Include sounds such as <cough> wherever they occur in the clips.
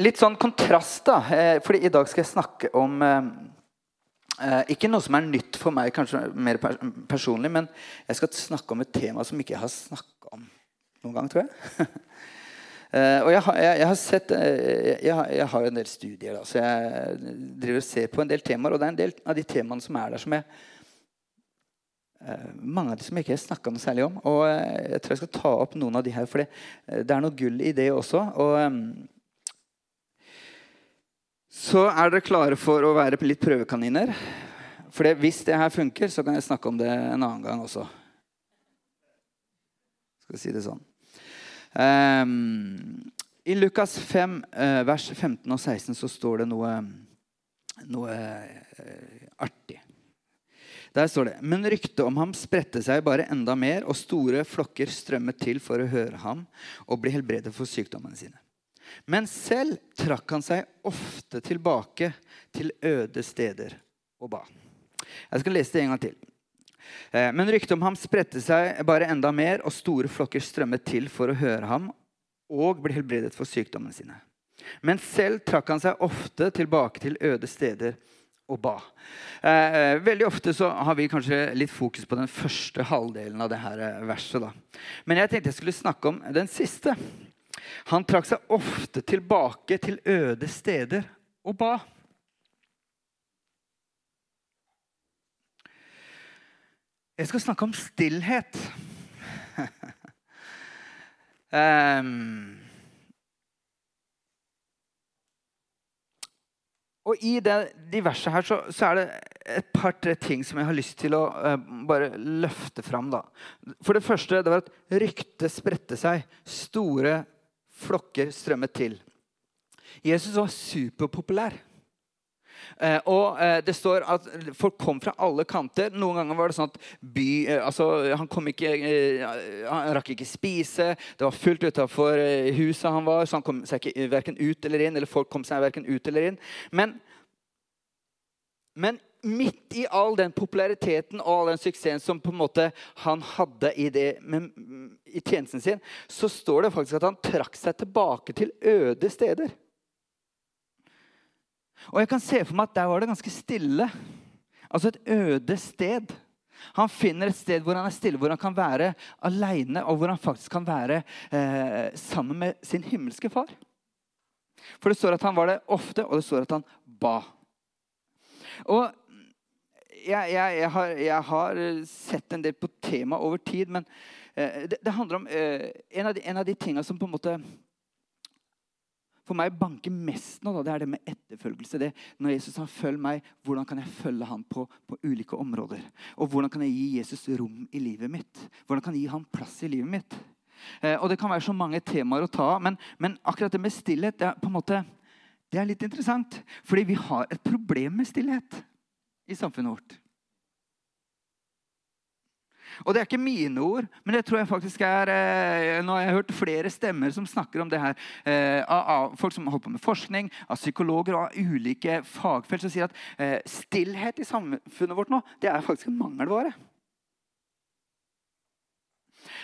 litt sånn kontrast, da. Eh, fordi i dag skal jeg snakke om eh, eh, Ikke noe som er nytt for meg, kanskje mer pers personlig, men jeg skal snakke om et tema som ikke jeg har snakka om noen gang, tror jeg. <laughs> eh, og jeg jeg, jeg har sett uh, jeg, jeg, har, jo en del studier, da, så jeg driver og ser på en del temaer. Og det er en del av de temaene som er der, som jeg Mange av de som jeg ikke har snakka noe særlig om. Og jeg tror jeg skal ta opp noen av de her, for det, det er noe gull i det også. Og så er dere klare for å være litt prøvekaniner. For hvis det her funker, så kan jeg snakke om det en annen gang også. Skal vi si det sånn. Um, I Lukas 5, uh, vers 15 og 16, så står det noe, noe uh, artig. Der står det Men ryktet om ham spredte seg bare enda mer, og store flokker strømmet til for å høre ham og bli helbredet for sykdommene sine. Men selv trakk han seg ofte tilbake til øde steder og ba. Jeg skal lese det en gang til. Eh, men ryktet om ham spredte seg bare enda mer, og store flokker strømmet til for å høre ham og bli helbredet for sykdommene sine. Men selv trakk han seg ofte tilbake til øde steder og ba. Eh, eh, veldig ofte så har vi kanskje litt fokus på den første halvdelen av det her verset. da. Men jeg tenkte jeg skulle snakke om den siste. Han trakk seg ofte tilbake til øde steder og ba. Jeg skal snakke om stillhet. <laughs> um, og i det, de versene her så, så, er det et par-tre ting som jeg har lyst til å uh, bare løfte fram. Da. For det første det var at ryktet spredte seg. Store flokker strømmet til. Jesus var superpopulær. Eh, og eh, det står at folk kom fra alle kanter. Noen ganger var det sånn at by, eh, altså, han, ikke, han rakk ikke spise. Det var fullt utafor huset han var, så han kom seg ikke verken ut eller inn. Eller folk kom seg verken ut eller inn. Men, men midt i all den populariteten og all den suksessen som på en måte han hadde i, det, med, i tjenesten sin, så står det faktisk at han trakk seg tilbake til øde steder. Og jeg kan se for meg at der var det ganske stille. Altså et øde sted. Han finner et sted hvor han er stille, hvor han kan være aleine, og hvor han faktisk kan være eh, sammen med sin himmelske far. For det står at han var det ofte, og det står at han ba. Og jeg, jeg, jeg, har, jeg har, sett en del på temaet over tid, men det, det, handler om eh, en, av de, en av de tingene som på en måte for meg banker mest nå, det er det med etterfølgelse. Det, når Jesus har følg meg, hvordan kan jeg følge ham på, på, ulike områder? Og hvordan kan jeg gi Jesus rom i livet mitt? Hvordan kan jeg gi ham plass i livet mitt? Eh, og Det kan være så mange temaer å ta av, men, men, akkurat det med stillhet det er, på en måte, det er litt interessant. Fordi vi har et problem med stillhet i samfunnet vårt. Og det er ikke mine ord, men det tror jeg faktisk er eh, Nå har jeg hørt flere stemmer som snakker om det her. Eh, av, folk som holder på med forskning, av psykologer og av ulike fagfelt, som sier at eh, stillhet i samfunnet vårt nå, det er faktisk en mangelvare.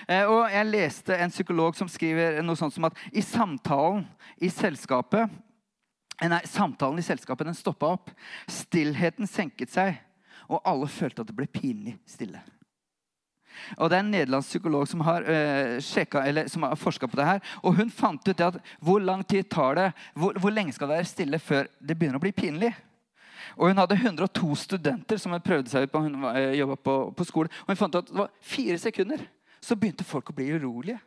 Eh, og jeg leste en psykolog som skriver noe sånt som at i samtalen i selskapet eh, Nei, samtalen i selskapet den stoppa opp. Stillheten senket seg, og alle følte at det ble pinlig stille. Og Det er en nederlandsk psykolog som har, uh, som har forska på det her. og Hun fant ut at hvor lang tid tar det, hvor, hvor lenge skal det være stille før det begynner å bli pinlig. Og Hun hadde 102 studenter som hun prøvde seg ut på. Hun uh, jobba på, på skole. Og hun fant ut at det var fire sekunder så begynte folk å bli urolige.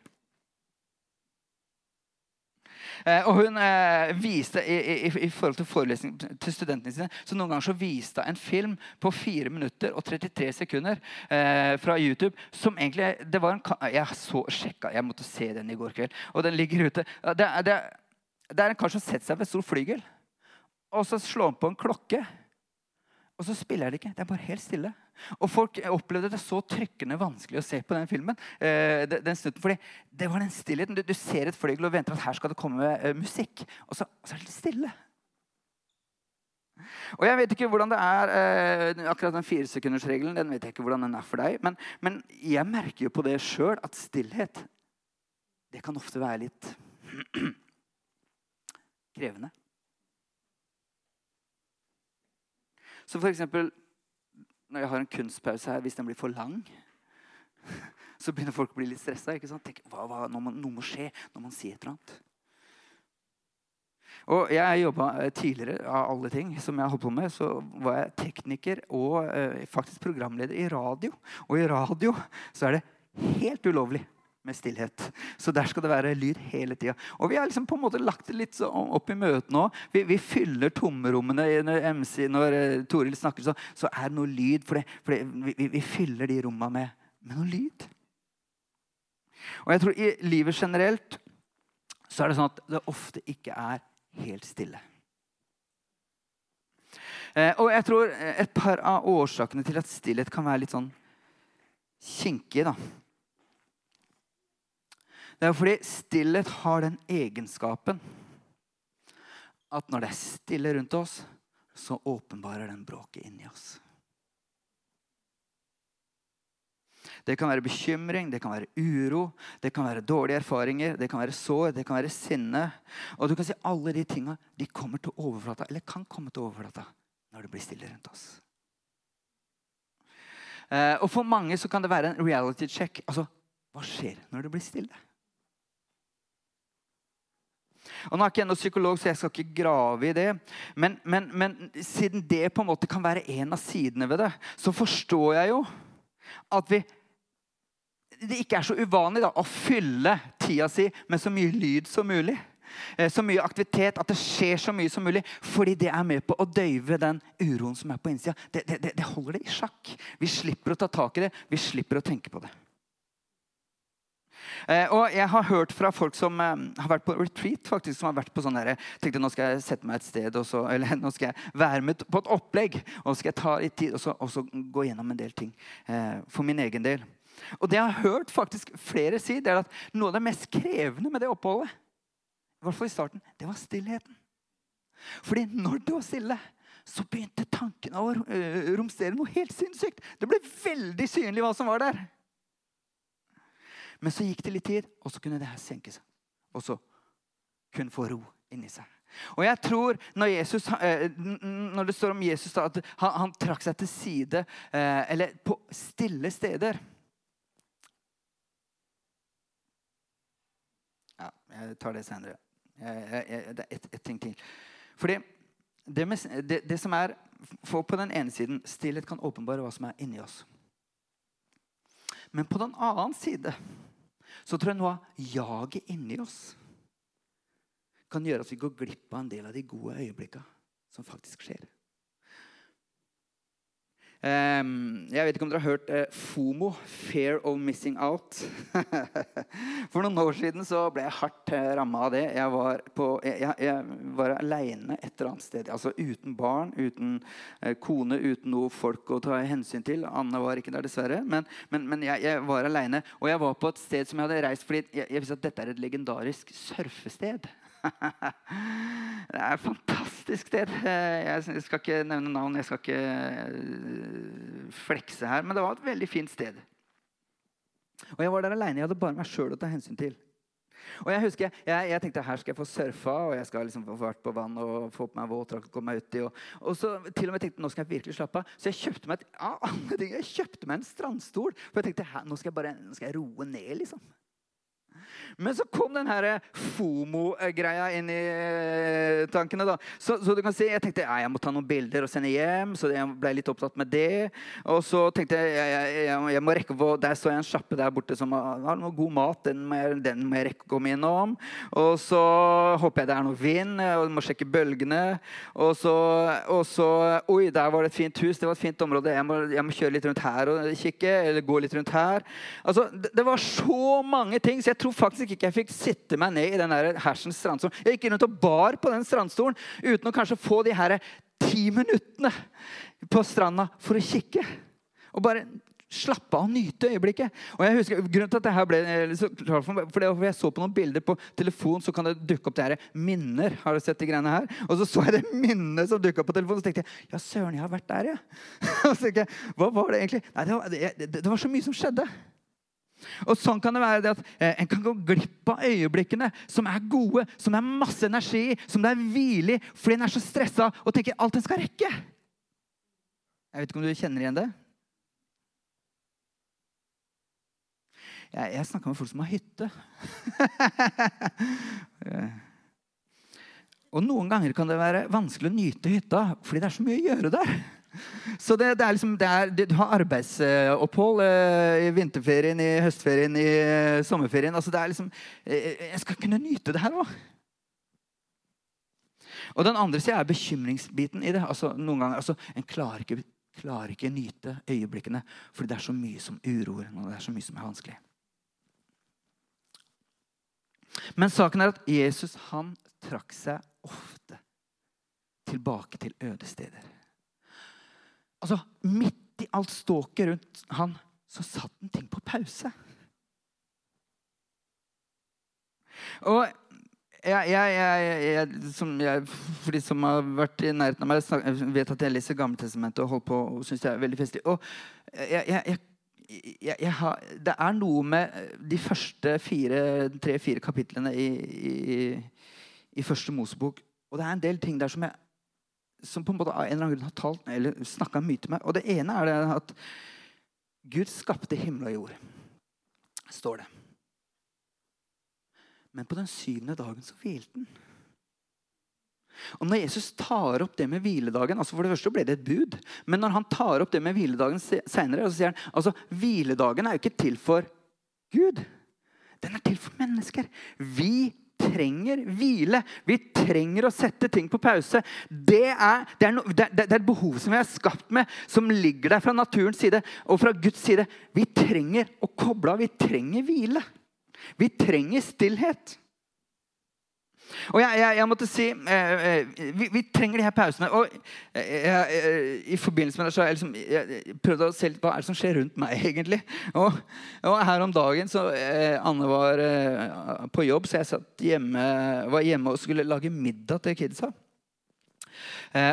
Eh, og hun eh, viste i, i, i, forhold til forelesning til studentene sine så Noen ganger så viste hun en film på 4 minutter og 33 sekunder eh, fra YouTube. som egentlig, det var en, Jeg så sjekka, jeg måtte se den i går kveld. Og den ligger ute. Det, det, det er en kar som setter seg ved stor flygel. Og så slår han på en klokke. Og så spiller det ikke. Det er bare helt stille. Og folk opplevde det så trykkende vanskelig å se på den filmen. Eh, den snutten, fordi det var den stillheten. Du, du, ser et flygel og venter at her skal det komme eh, musikk. Og så, og så, er det litt stille. Og Jeg vet ikke hvordan det er eh, akkurat den firesekundersregelen. den vet jeg ikke hvordan den er for deg, Men, men jeg merker jo på det sjøl at stillhet det kan ofte være litt <clears throat> krevende. Så eksempel når jeg har en kunstpause her, hvis den blir for lang, <laughs> så begynner folk å bli litt stressa. Noe, må, må skje når man sier et eller annet. Og jeg jobba eh, tidligere av alle ting som jeg holdt på med, så var jeg tekniker og eh, faktisk programleder i radio. Og i radio så er det helt ulovlig med stillhet. Så der skal det være lyd hele tida. Og vi har liksom på en måte lagt det litt opp i møtet nå. Vi, vi, fyller tomrommene når, MC, når uh, Toril snakker, så, så, er det noe lyd. For, det, for det, vi, vi, fyller de rommene med, med noe lyd. Og jeg tror i livet generelt så er det sånn at det ofte ikke er helt stille. Eh, og jeg tror et par av årsakene til at stillhet kan være litt sånn kinkig, da. Det er fordi stillhet har den egenskapen at når det er stille rundt oss, så åpenbarer den bråket inni oss. Det kan være bekymring, det kan være uro, det kan være dårlige erfaringer, det kan være sår, det kan være sinne. Og du kan si Alle de tinga de kommer til overflata, eller kan komme til overflata når det blir stille rundt oss. Eh, og For mange så kan det være en reality check. Altså, Hva skjer når det blir stille? Og Nå er ikke jeg noen psykolog, så jeg skal ikke grave i det. Men, men, men siden det på en måte kan være en av sidene ved det, så forstår jeg jo at vi det ikke er så uvanlig da, å fylle tida si med så mye lyd som mulig. Eh, så mye aktivitet, at det skjer så mye som mulig. Fordi det er med på å døyve den uroen som er på innsida. Det, det, det, holder det i sjakk. Vi slipper å ta tak i det. Vi slipper å tenke på det. Eh, og jeg har hørt fra folk som eh, har vært på retreat, faktisk, som har vært på sånn der, tenkte nå skal jeg sette meg et sted, så, <laughs> eller nå skal jeg være med på et opplegg. Og så skal jeg ta litt tid og så, og så gå gjennom en del ting eh, for min egen del. Og det jeg har hørt faktisk flere si, det er at noe av det mest krevende med det oppholdet, i hvert fall i starten, det var stillheten. Fordi når det var stille, så begynte tankene å romstere noe helt sinnssykt. Det ble veldig synlig hva som var der. Men så gikk det litt tid, og så kunne det her senke seg. Og så kunne få ro inni seg. Og jeg tror Når, Jesus, øh, når det står om Jesus da, at han, han, trakk seg til side, øh, eller på stille steder Ja, Jeg tar det senere. det er ett et ting til. Fordi det, med, det, det, som er for På den ene siden stillhet kan åpenbare hva som er inni oss. Men på den annen side så tror jeg noe av jaget inni oss kan gjøre at vi går glipp av en del av de gode øyeblikkene som faktisk skjer. Um, jeg vet ikke om dere har hørt uh, FOMO, Fear of Missing Out. <laughs> For noen år siden så ble jeg hardt eh, ramma av det. Jeg var, på, jeg, jeg var aleine et eller annet sted. Altså uten barn, uten uh, kone, uten noe folk å ta hensyn til. Anne var ikke der, dessverre. Men, men, men jeg, jeg, var aleine. Og jeg var på et sted som jeg hadde reist fordi jeg, jeg visste at dette er et legendarisk surfested. <laughs> det er et fantastisk sted. Jeg skal ikke nevne navn, jeg skal ikke eh, flekse her. Men det var et veldig fint sted. Og jeg var der aleine. Jeg hadde bare meg sjøl å ta hensyn til. Og Jeg husker, jeg, jeg, tenkte her skal jeg få surfa og jeg skal liksom få vært på vann og få på meg våtdrakt. Og komme meg uti. Og, og så til og med tenkte nå skal jeg virkelig slappe av. Så jeg kjøpte meg, et, ja, jeg kjøpte meg en strandstol. For jeg tenkte nå skal jeg bare nå skal jeg roe ned. liksom. Men så kom den her FOMO-greia inn i eh, tankene. da. Så, så, du kan si, Jeg tenkte jeg må ta noen bilder og sende hjem, så jeg ble litt opptatt med det. Og så tenkte jeg jeg, jeg, jeg må rekke på, Der så jeg en sjappe der borte som har noe god mat. Den må, jeg, den må jeg rekke å komme innom. Og så håper jeg det er noe vind, og må sjekke bølgene. Og så, og så Oi, der var det et fint hus. Det var et fint område. Jeg må, jeg må kjøre litt rundt her og kikke. Eller gå litt rundt her. Altså, det, det var så mange ting. så jeg tror faktisk ikke jeg fikk sitte meg ned i den der hersens strandstolen. Jeg gikk rundt og bar på den strandstolen uten å kanskje få de her ti minuttene på stranda for å kikke. Og bare slappe av og nyte øyeblikket. Og jeg husker, grunnen til at dette ble for det, Jeg så på noen bilder på telefon, så kan det dukke opp det her minner. Har du sett de greiene her? Og så så jeg det minnet som dukka opp på telefonen, og så tenkte jeg ja, søren, jeg har vært der, ja. <laughs> og så tenkte jeg, Hva var det egentlig? Nei, det var, det, det var så mye som skjedde. Og sånn kan det være det at eh, En kan gå glipp av øyeblikkene som er gode, som det er masse energi i, som det er hvile i, fordi en er så stressa og tenker alt en skal rekke. Jeg vet ikke om du kjenner igjen det? Jeg, jeg snakker med folk som har hytte. <laughs> og noen ganger kan det være vanskelig å nyte hytta fordi det er så mye å gjøre der. Så det, det er liksom, det er, Du har arbeidsopphold eh, i vinterferien, i høstferien, i eh, sommerferien. altså det er liksom, eh, Jeg skal kunne nyte det her òg. Og den andre sida er bekymringsbiten i det. altså noen ganger, altså En klarer ikke, klarer ikke nyte øyeblikkene fordi det er så mye som uroer og det er så mye som er vanskelig. Men saken er at Jesus han trakk seg ofte tilbake til øde steder. Altså, Midt i alt ståket rundt han, så satt han ting på pause. Og jeg, jeg, jeg, som for de som har vært i nærheten av meg, vet at jeg leser Gammeltestamentet og holder på og syns det er veldig festlig. Og har, det er noe med de første tre-fire kapitlene i, i, i, første Mosebok. Og det er en del ting der som jeg som på en måte av en eller annen grunn har talt eller snakka mye til meg. Og det ene er det at Gud skapte himmel og jord, står det. Men på den syvende dagen så hvilte han. Og Når Jesus tar opp det med hviledagen altså For det første ble det et bud. Men når han tar opp det med hviledagen seinere, så sier han altså hviledagen er jo ikke til for Gud. Den er til for mennesker. Vi trenger hvile. Vi trenger å sette ting på pause. Det er, det, er no, det, det er, et behov som vi er skapt med, som ligger der fra naturens side og fra Guds side. Vi trenger å koble av. Vi trenger hvile. Vi trenger stillhet. Og jeg, jeg, jeg, måtte si eh, eh, vi, vi, trenger de her pausene. Og eh, eh, I forbindelse med det så har jeg, liksom, jeg prøvd å se litt hva er det som skjer rundt meg. <laughs> egentlig. Og, og her om dagen så eh, Anne var eh, på jobb, så jeg hjemme, var hjemme og skulle lage middag til kidsa.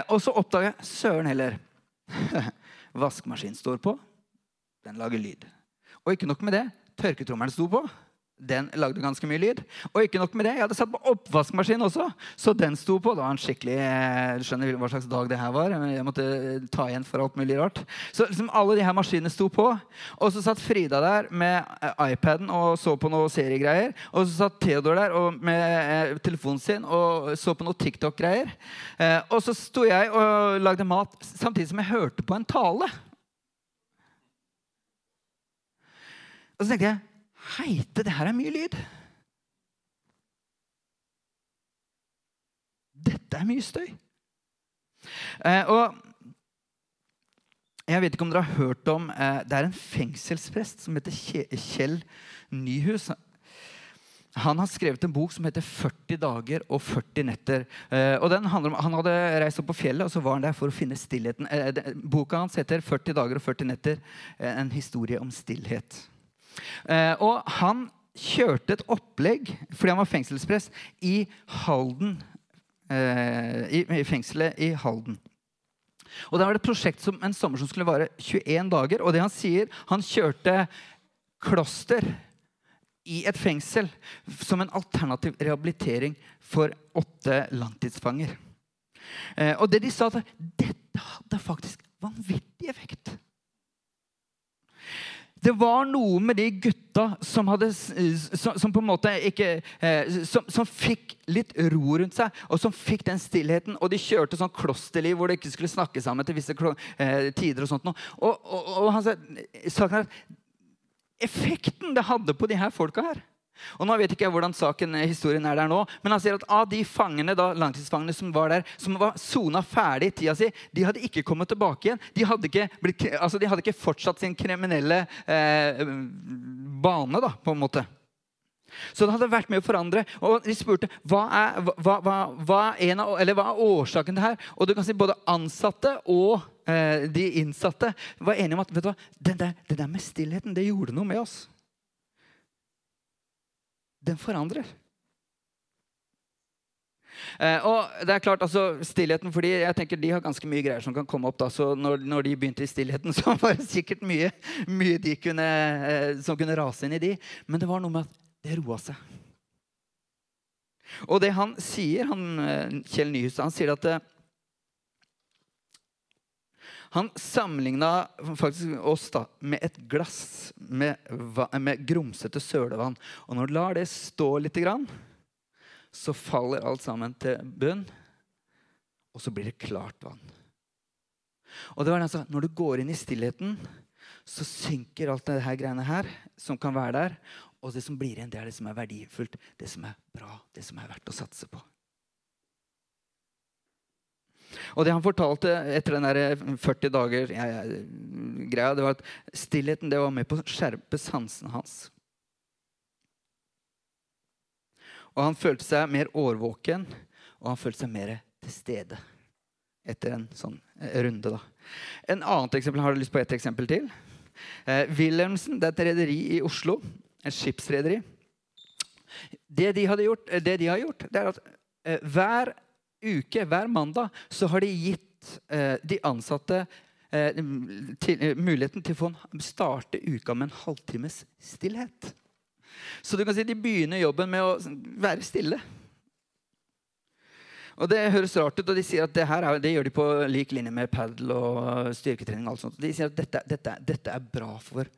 og så oppdaga jeg søren heller. <laughs> Vaskemaskinen står på. Den lager lyd. Og ikke nok med det. Tørketrommelen sto på. Den lagde ganske mye lyd. Og ikke nok med det, jeg hadde satt på oppvaskmaskin også. Så den sto på. Det var en skikkelig, eh, Du skjønner hva slags dag det her var. Jeg måtte ta igjen for alt mulig rart. Så liksom alle de her maskinene sto på. Og så satt Frida der med eh, iPaden og så på noe seriegreier. Og så satt Theodor der med eh, telefonen sin og så på noe TikTok-greier. Og så sto jeg og lagde mat samtidig som jeg hørte på en tale. Og så tenkte jeg Heite, det her er mye lyd. Dette er mye støy. Eh, og jeg vet ikke om dere har hørt om eh, Det er en fengselsprest som heter Kjell Nyhus. Han har skrevet en bok som heter 40 dager og 40 netter. Eh, og den handler om, Han hadde reist opp på fjellet og så var han der for å finne stillheten. Eh, boka hans heter 40 dager og 40 netter. Eh, en historie om stillhet. Eh, og han kjørte et opplegg fordi han var fengselspress i Halden. Eh, i, i fengselet i Halden. Og Det var et prosjekt som en sommer som skulle vare 21 dager. Og det han sier, han kjørte kloster i et fengsel som en alternativ rehabilitering for åtte langtidsfanger. Eh, og det de sa, at dette hadde faktisk vanvittig effekt. Det var noe med de gutta som, hadde, som, som på en måte ikke eh, som, som, fikk litt ro rundt seg, og som fikk den stillheten. Og de kjørte sånn klosterliv hvor de ikke skulle snakke sammen til visse eh, tider. Og sånt Og, og, og han sa, saken er at effekten det hadde på de her folka her og nå vet ikke jeg hvordan saken, eh, historien er der nå, men han sier at av de fangene, da, langtidsfangene som var der, som var sona ferdig i tida si, de hadde ikke kommet tilbake igjen. De hadde ikke, blitt, altså de hadde ikke fortsatt sin kriminelle eh, bane, da, på en måte. Så det hadde vært med å forandre. Og de spurte hva er, hva, hva, hva er, av, hva er årsaken til det her. Og du kan si både ansatte og eh, de innsatte var enige om at vet du hva, den der, den der med stillheten det gjorde noe med oss den forandrer. Eh, og det er klart, altså, stillheten, fordi jeg tenker De har ganske mye greier som kan komme opp. da, så Når, når de begynte i stillheten, <laughs> så var det sikkert mye, mye de kunne, eh, som kunne rase inn i de. Men det var noe med at det roa seg. Og det han sier, han, eh, Kjell Nyhus, han sier at eh, han sammenligna faktisk oss da med et glass med, med grumsete sølevann. Og når du lar det stå litt, så faller alt sammen til bunn, og så blir det klart vann. Og det var altså, Når du går inn i stillheten, så synker alt det her greiene her som kan være der. Og det som blir igjen, det er det som er verdifullt, det som er bra, det som er verdt å satse på. Og det han fortalte etter den der 40 dager ja, ja, greia, det var at stillheten det var med på å skjerpe sansene hans. Og han følte seg mer årvåken, og han følte seg mer til stede etter en sånn eh, runde. da. En annet eksempel, Har du lyst på ett eksempel til? Eh, Wilhelmsen det er et rederi i Oslo. Et skipsrederi. Det de, gjort, eh, det de har gjort, det er at eh, hver uke, hver mandag, så har de gitt eh, de ansatte eh, til, muligheten til å starte uka med en halvtimes stillhet. Så du kan si de begynner jobben med å være stille. Og Det høres rart ut, og de sier at det, her er, det gjør de på lik linje med padel og styrketrening. og alt sånt. De sier at dette, dette, dette er bra for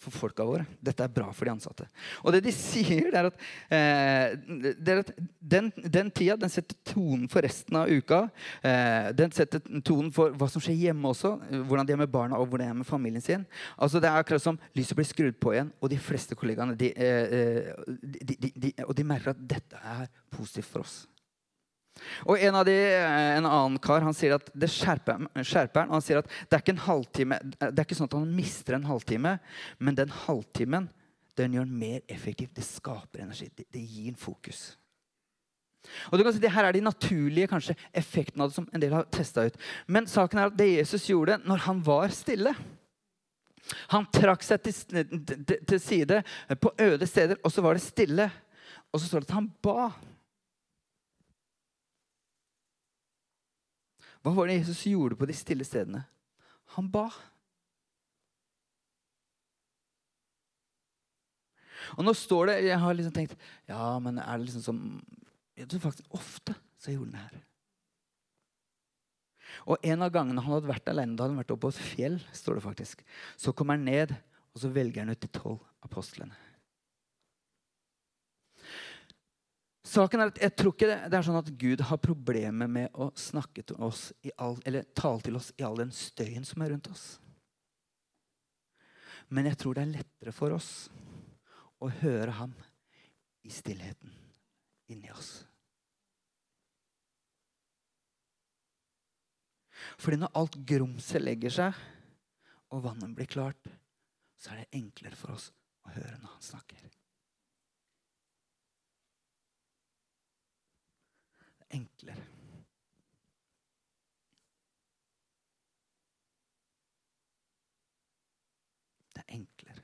for folka våre. Dette er bra for de ansatte. Og det de sier, er at, eh, er at den, den, tida den setter tonen for resten av uka. Eh, den setter tonen for hva som skjer hjemme også. Hvordan de er med barna og hvordan de er med familien sin. Altså Det er akkurat som lyset blir skrudd på igjen, og de fleste kollegaene de, eh, eh de, de, de merker at dette er positivt for oss. Og En de, eh, en annen kar han sier at det skjerper, skjerper han. sier at det er ikke en halvtime, det er ikke sånn at han mister en halvtime, men den halvtimen den gjør han mer effektiv. Det skaper energi. Det, det gir en fokus. Og du kan si, det her er de naturlige kanskje, effektene av det som en del har testa ut. Men saken er at det Jesus gjorde når han var stille Han trakk seg til, til side på øde steder, og så var det stille. Og så står det at han ba. Hva var det Jesus gjorde på de stille stedene? Han ba. Og nå står det Jeg har liksom tenkt Ja, men er det liksom som jeg tror faktisk Ofte så gjorde han det her. Og en av gangene han hadde vært alene, da hadde han vært oppe på et fjell, står det faktisk. Så kommer han ned, og så velger han ut de tolv apostlene. Saken er at Jeg tror ikke det, det, er sånn at Gud har problemer med å snakke til oss all, eller tale til oss i all den støyen som er rundt oss. Men jeg tror det er lettere for oss å høre ham i stillheten inni oss. Fordi når alt grumset legger seg, og vannet blir klart, så er det enklere for oss å høre når han snakker. enklere. Det er enklere.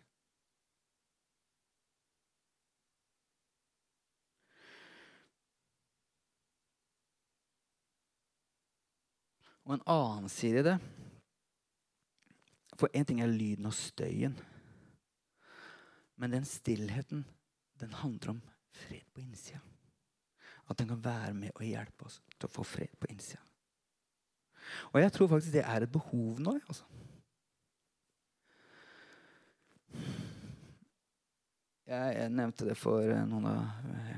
Og en annen side i det For én ting er lyden og støyen. Men den stillheten, den handler om fred på innsida. At den kan være med og hjelpe oss til å få fred på innsida. Og jeg tror faktisk det er et behov nå. Altså. Jeg, jeg, nevnte det for eh, noen av eh,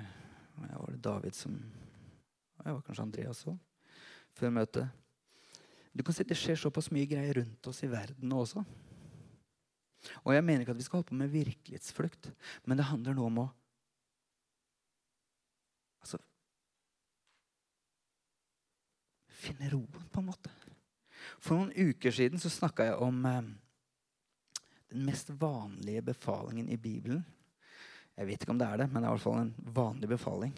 jeg Var det David som Jeg var kanskje Andreas òg, før møtet. Du kan si Det skjer såpass mye greier rundt oss i verden nå også. Og jeg mener ikke at vi skal holde på med virkelighetsflukt, men det handler nå om å altså, finne roen, på en måte. For noen uker siden så snakka jeg om eh, den mest vanlige befalingen i Bibelen. Jeg vet ikke om det er det, men det er i hvert fall en vanlig befaling.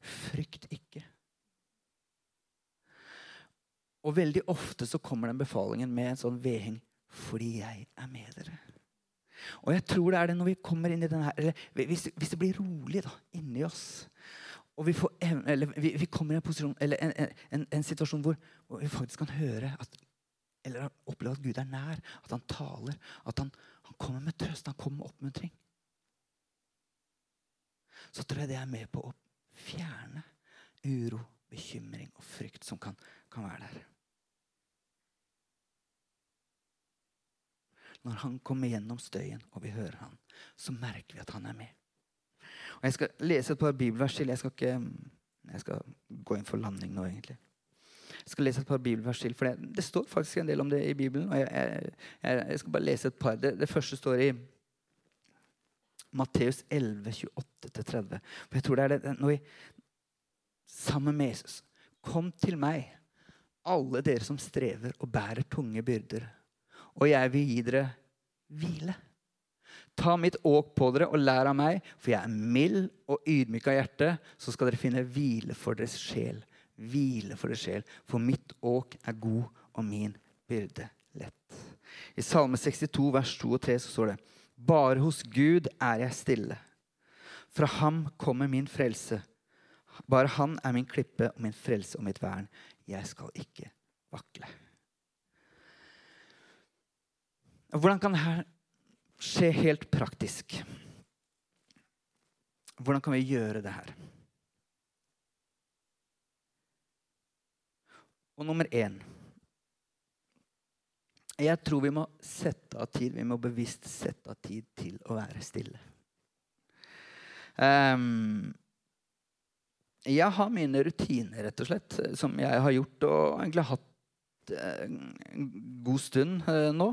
Frykt ikke. Og veldig ofte så kommer den befalingen med en sånn vedheng 'fordi jeg er med dere'. Og jeg tror det er det når vi kommer inn i den her, hvis, hvis det blir rolig da, inni oss, og vi, får, vi, vi kommer i en, posisjon, en, en, en situasjon hvor, hvor, vi faktisk kan høre at, eller oppleve at Gud er nær, at han taler, at han, han kommer med trøst, han kommer med oppmuntring. Så tror jeg det er med på å fjerne uro, bekymring og frykt som kan, kan være der. Når han kommer gjennom støyen, og vi hører han, så merker vi at han er med. Og Jeg skal lese et par bibelvers til. Jeg skal ikke jeg skal gå inn for landing nå, egentlig. Jeg skal lese et par bibelvers til, for det, det står faktisk en del om det i Bibelen. og Jeg, jeg, jeg skal bare lese et par. Det, det første står i Matteus 11, 28-30. For jeg tror det er det, når vi, sammen med Jesus Kom til meg, alle dere som strever og bærer tunge byrder, og jeg vil gi dere hvile. Ta mitt åk på dere og lær av meg, for jeg er mild og ydmyk av hjerte. Så skal dere finne hvile for deres sjel. Hvile for deres sjel. For mitt åk er god, og min byrde lett. I Salme 62, vers 2 og 3 så står det Bare hos Gud er jeg stille. Fra ham kommer min frelse. Bare han er min klippe og min frelse og mitt vern. Jeg skal ikke vakle. Hvordan kan dette skje helt praktisk. Hvordan kan vi gjøre det her? Og nummer én Jeg tror vi må sette av tid. Vi må bevisst sette av tid til å være stille. Um, jeg har mine rutiner, rett og slett, som jeg har gjort og egentlig hatt en god stund uh, nå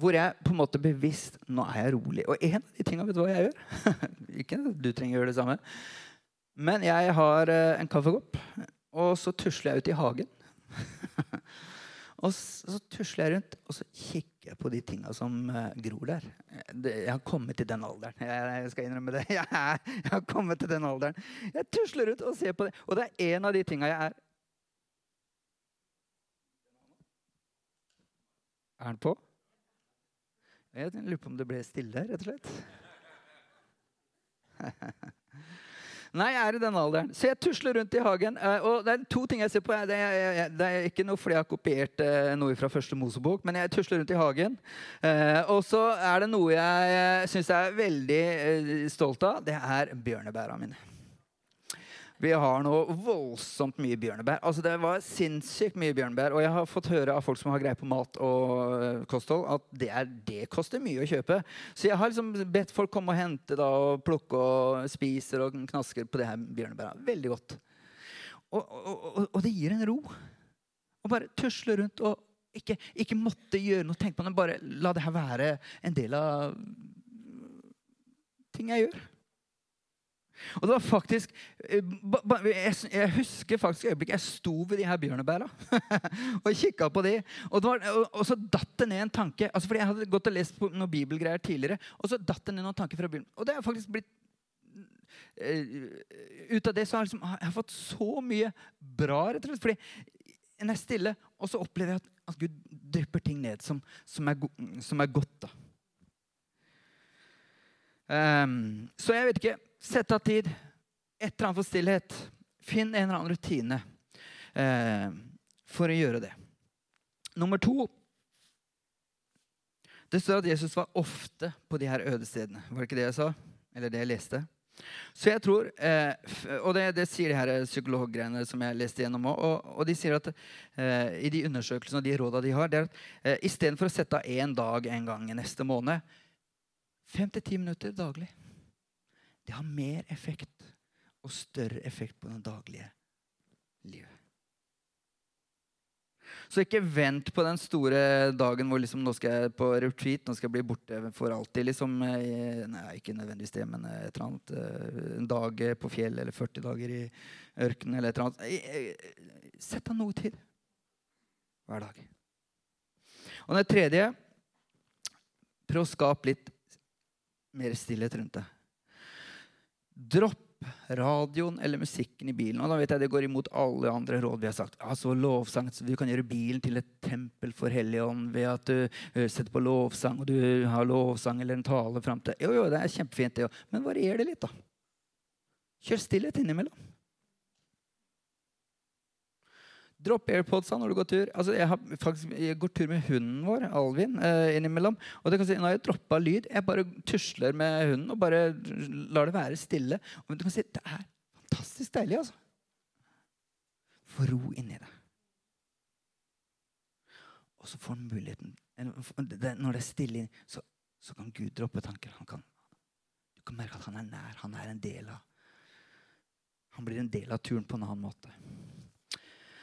hvor jeg på en måte bevisst Nå er jeg rolig. Og en av de tinga vet du hva jeg gjør? <laughs> Ikke du trenger å gjøre det samme. Men jeg har eh, en kaffekopp, og så tusler jeg ut i hagen. Og så, tusler jeg rundt, og så kikker jeg på de tinga som uh, gror der. jeg har kommet til den alderen. Jeg, skal innrømme det. <laughs> Jeg, jeg, har kommet til den alderen. Jeg tusler rundt og ser på det. Og det er en av de tinga jeg er Er den på? Jeg lurer på om det ble stille, rett og slett. <laughs> Nei, jeg er i den alderen. Så jeg tusler rundt i hagen. Eh, og det er to ting jeg ser på. Det er, det er ikke noe fordi jeg har kopiert eh, noe fra første Mosebok, men jeg tusler rundt i hagen. Eh, og så er det noe jeg syns jeg er veldig stolt av. Det er bjørnebæra mine. Vi har nå voldsomt mye bjørnebær. Altså Det var sinnssykt mye bjørnebær. Og jeg har fått høre av folk som har greie på mat og eh, kosthold, at det, er, det, koster mye å kjøpe. Så jeg har liksom bedt folk komme og hente da, og plukke og spiser og knasker på det her bjørnebæra. Veldig godt. Og, og, og, og, det gir en ro. Å bare tusle rundt og ikke, ikke måtte gjøre noe. Tenk på det, Bare la det her være en del av ting jeg gjør. Og det var faktisk, eh, Jeg husker faktisk øyeblikket jeg sto ved de her bjørnebæra <laughs> og kikka på de. Og, var, og, så datt det ned en tanke. altså fordi Jeg hadde gått og lest noen bibelgreier tidligere. Og så datt det ned noen tanker fra Bibelen. Og det har faktisk blitt uh, Ut av det så har jeg, liksom, jeg har fått så mye bra, rett og slett. Fordi når jeg er stille, og så opplever jeg at, at Gud drypper ting ned som, som, er, som er, godt. da. Um, så jeg vet ikke Sett av tid. Et eller annet for stillhet. Finn en eller annen rutine eh, for å gjøre det. Nummer to Det står at Jesus var ofte på de her ødestedene. Var det ikke det jeg sa? Eller det jeg leste? Så jeg tror, eh, Og det, det, sier de her psykologgreiene som jeg leste gjennom òg. Og, og, de sier at eh, i de undersøkelsene og de råda de har, det er at eh, istedenfor å sette av én dag en gang i neste måned, fem til ti minutter daglig det har mer effekt og større effekt på den daglige livet. Så ikke vent på den store dagen hvor liksom, nå skal jeg på retreat, nå skal jeg bli borte for alltid. Liksom, nei, ikke nødvendigvis det, men et eller annet, eh, en dag på fjell eller 40 dager i ørkenen eller et eller annet. Sett av noe tid hver dag. Og det tredje prøv å skape litt mer stillhet rundt det. Dropp radioen eller musikken i bilen. Og da vet jeg Det går imot alle andre råd vi har sagt. Altså lovsang, så Du kan gjøre bilen til et tempel for Helligånd ved at du uh, setter på lovsang, og du har lovsang eller en tale fram til Jo, jo, det er kjempefint, det òg. Men varier det litt, da. Kjør stillhet innimellom. Dropp airpodsa når du går tur. Altså, jeg, har faktisk, jeg går tur med hunden vår, Alvin, eh, innimellom. Og det kan si, nå har jeg droppa lyd. Jeg bare tusler med hunden og bare lar det være stille. Og du kan si, Det er fantastisk deilig, altså. Få ro inni det. Og så får han muligheten Når det er stille, så, så kan Gud droppe tanker. Kan, du kan merke at han er nær. Han er en del av Han blir en del av turen på en annen måte.